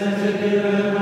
sensitive